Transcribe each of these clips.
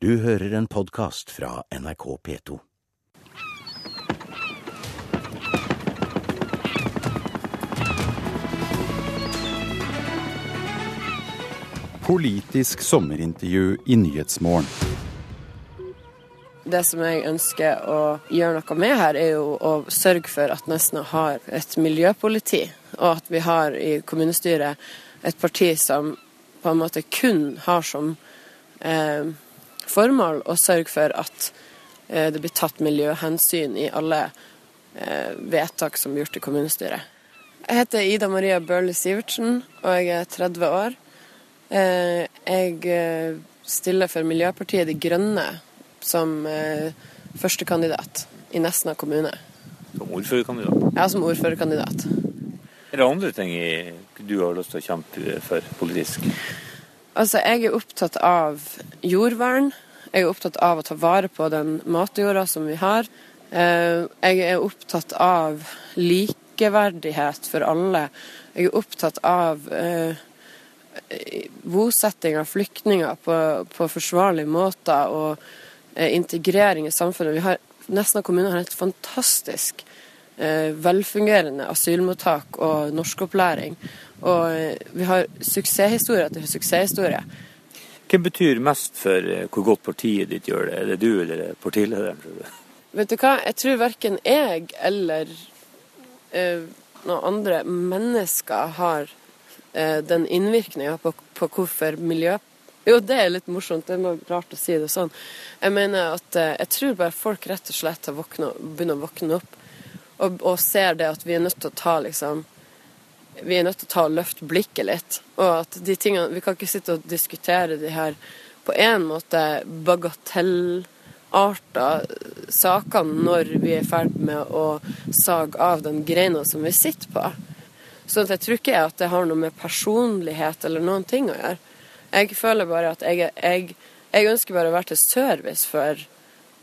Du hører en podkast fra NRK P2. Politisk sommerintervju i Nyhetsmorgen. Det som jeg ønsker å gjøre noe med her, er jo å sørge for at Nesna har et miljøpoliti, og at vi har i kommunestyret et parti som på en måte kun har som eh, formål å sørge for at eh, det blir tatt miljøhensyn i alle eh, vedtak som blir gjort i kommunestyret. Jeg heter Ida Maria Bøhler Sivertsen, og jeg er 30 år. Eh, jeg stiller for Miljøpartiet De Grønne som førstekandidat i Nesna kommune. Som ordførerkandidat? Ja, som ordførerkandidat. Er det andre ting du har lyst til å kjempe for politisk? Altså, jeg er opptatt av jordvern. Jeg er opptatt av å ta vare på den matjorda som vi har. Jeg er opptatt av likeverdighet for alle. Jeg er opptatt av bosetting av flyktninger på, på forsvarlige måter og eh, integrering i samfunnet. Vi har, Nesna kommune har et fantastisk eh, velfungerende asylmottak og norskopplæring. Og eh, vi har suksesshistorie etter suksesshistorie. Hva betyr mest for eh, hvor godt partiet ditt gjør det? Er det du eller partilederen? tror du? Vet du hva, jeg tror verken jeg eller eh, noen andre mennesker har Eh, den innvirkninga på, på, hvorfor miljø Jo, det er litt morsomt, det er rart å si det sånn. Jeg mener at eh, jeg tror bare folk rett og slett har begynner å våkne opp og, og, ser det at vi er nødt til å ta liksom Vi er nødt til å ta og løfte blikket litt. Og at de tingene Vi kan ikke sitte og diskutere de her på en måte bagatellarta sakene når vi er i ferd med å sage av den greina som vi sitter på. Så jeg tror ikke at det har noe med personlighet eller noen ting å gjøre. Jeg føler bare at jeg, jeg, jeg ønsker bare å være til service for,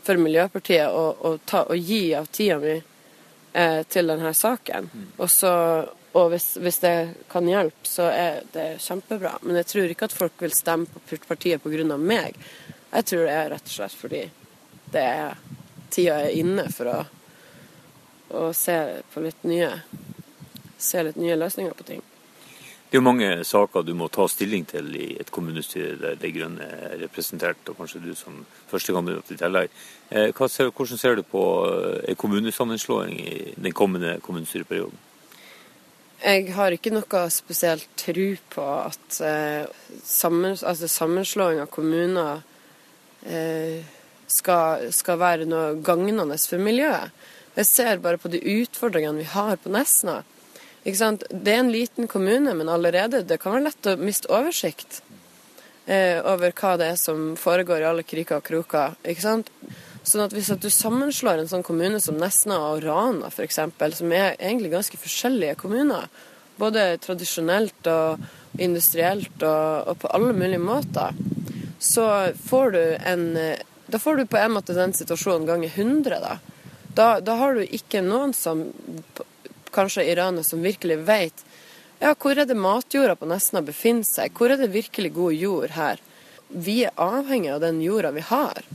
for Miljøpartiet og, og, ta, og, gi av tida mi eh, til denne saken. Mm. Og, så, og hvis, hvis, det kan hjelpe, så er det kjempebra. Men jeg tror ikke at folk vil stemme på partiet pga. meg. Jeg tror det er rett og slett fordi det er tida er inne for å, å se på litt nye se litt nye løsninger på ting. Det er jo mange saker du må ta stilling til i et kommunestyre der De Grønne er representert, og kanskje du som førstekandidat i tillegg. Eh, hvordan ser du på en eh, kommunesammenslåing i den kommende kommunestyreperioden? Jeg har ikke noe spesielt tro på at eh, sammen, altså sammenslåing av kommuner eh, skal, skal, være noe gagnende for miljøet. Jeg ser bare på de utfordringene vi har på Nesna. Det er en liten kommune, men allerede det kan være lett å miste oversikt eh, over hva det er som foregår i alle kriker og kroker. Sånn at Hvis at du sammenslår en sånn kommune som Nesna og Rana f.eks., som er egentlig ganske forskjellige kommuner, både tradisjonelt og industrielt og, og på alle mulige måter, så får du en Da får du på en måte den situasjonen ganger 100, da. Da, da har du ikke noen som kanskje iranere som virkelig vet ja, hvor er det matjorda på Nesna befinner seg? Hvor er det virkelig god jord her? Vi er avhengig av den jorda vi har.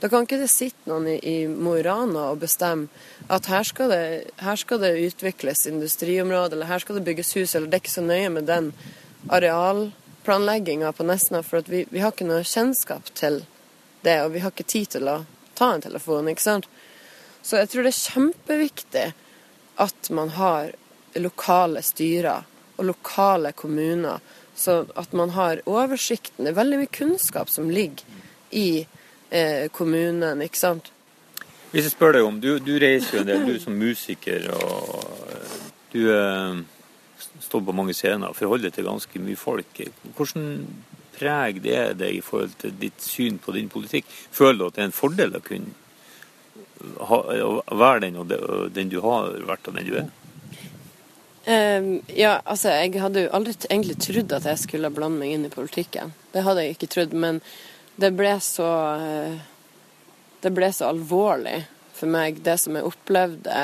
Da kan ikke det sitte noen i, i Mo i Rana og bestemme at her skal, det, her skal det utvikles industriområde, eller her skal det bygges hus, eller det er ikke så nøye med den arealplanlegginga på Nesna, for vi, vi, har ikke noe kjennskap til det, og vi har ikke tid til å ta en telefon, ikke sant. Så jeg tror det er kjempeviktig at man har lokale styrer og lokale kommuner, så at man har oversikten. Det er veldig mye kunnskap som ligger i eh, kommunen, ikke sant. Hvis jeg spør deg om, Du, du reiser jo en del, du som musiker, og du eh, står på mange scener og forholder deg til ganske mye folk. Hvordan preg det deg i forhold til ditt syn på din politikk? Føler du at det er en fordel å kunne ha, være den, og den du har vært, og den du er? Um, ja, altså, jeg hadde jo aldri egentlig trodd at jeg skulle blande meg inn i politikken. Det hadde jeg ikke trodd, men det ble så uh, Det ble så alvorlig for meg, det som jeg opplevde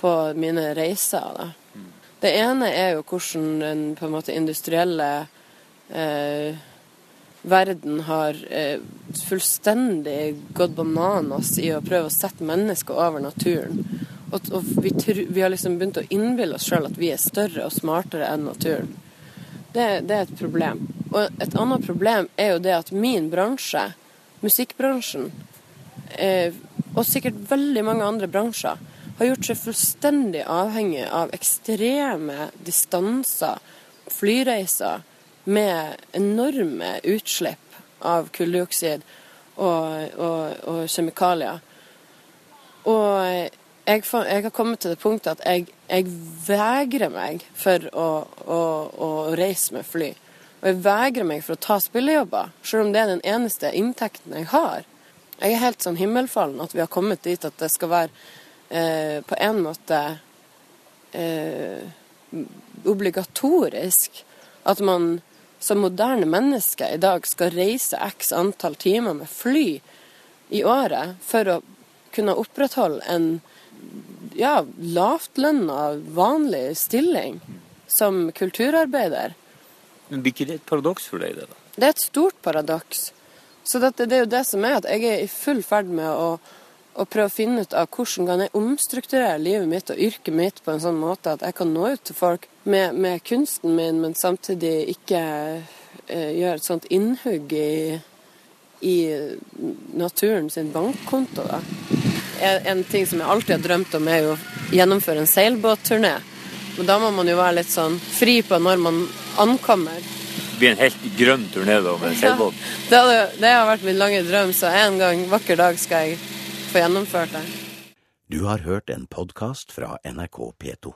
på mine reiser. Da. Det ene er jo hvordan den på en måte industrielle eh, verden har eh, fullstendig gått bananas i å prøve å sette mennesker over naturen. Og, og vi, vi, har liksom begynt å innbille oss sjøl at vi er større og smartere enn naturen. Det, det, er et problem. Og et annet problem er jo det at min bransje, musikkbransjen, eh, og sikkert veldig mange andre bransjer, har gjort seg fullstendig avhengig av ekstreme distanser, flyreiser, med enorme utslipp av kulldioksid og, og, og kjemikalier. Og jeg, jeg, har kommet til det punktet at jeg, jeg vegrer meg for å, å, å, reise med fly. Og jeg vegrer meg for å ta spillejobber, selv om det er den eneste inntekten jeg har. Jeg er helt sånn himmelfallen at vi har kommet dit at det skal være eh, på en måte eh, obligatorisk at man som moderne menneske i dag skal reise x antall timer med fly i året for å kunne opprettholde en ja, lavtlønna, vanlig stilling som kulturarbeider. Men Blir ikke det et paradoks for deg? Det da? Det er et stort paradoks. Så det, det, er jo det som er at jeg er i full ferd med å og prøve å finne ut av hvordan kan jeg omstrukturere livet mitt og yrket mitt på en sånn måte at jeg kan nå ut til folk med, med kunsten min, men samtidig ikke eh, gjøre et sånt innhugg i, i naturen sin bankkonto. Da. En ting som jeg alltid har drømt om, er jo å gjennomføre en seilbåtturné. Men da må man jo være litt sånn fri på når man ankommer. Det blir en helt grønn turné da med seilbåt? Ja, det, det, har vært min lange drøm, så en gang vakker dag skal jeg få gjennomført det. Du har hørt en podkast fra NRK P2.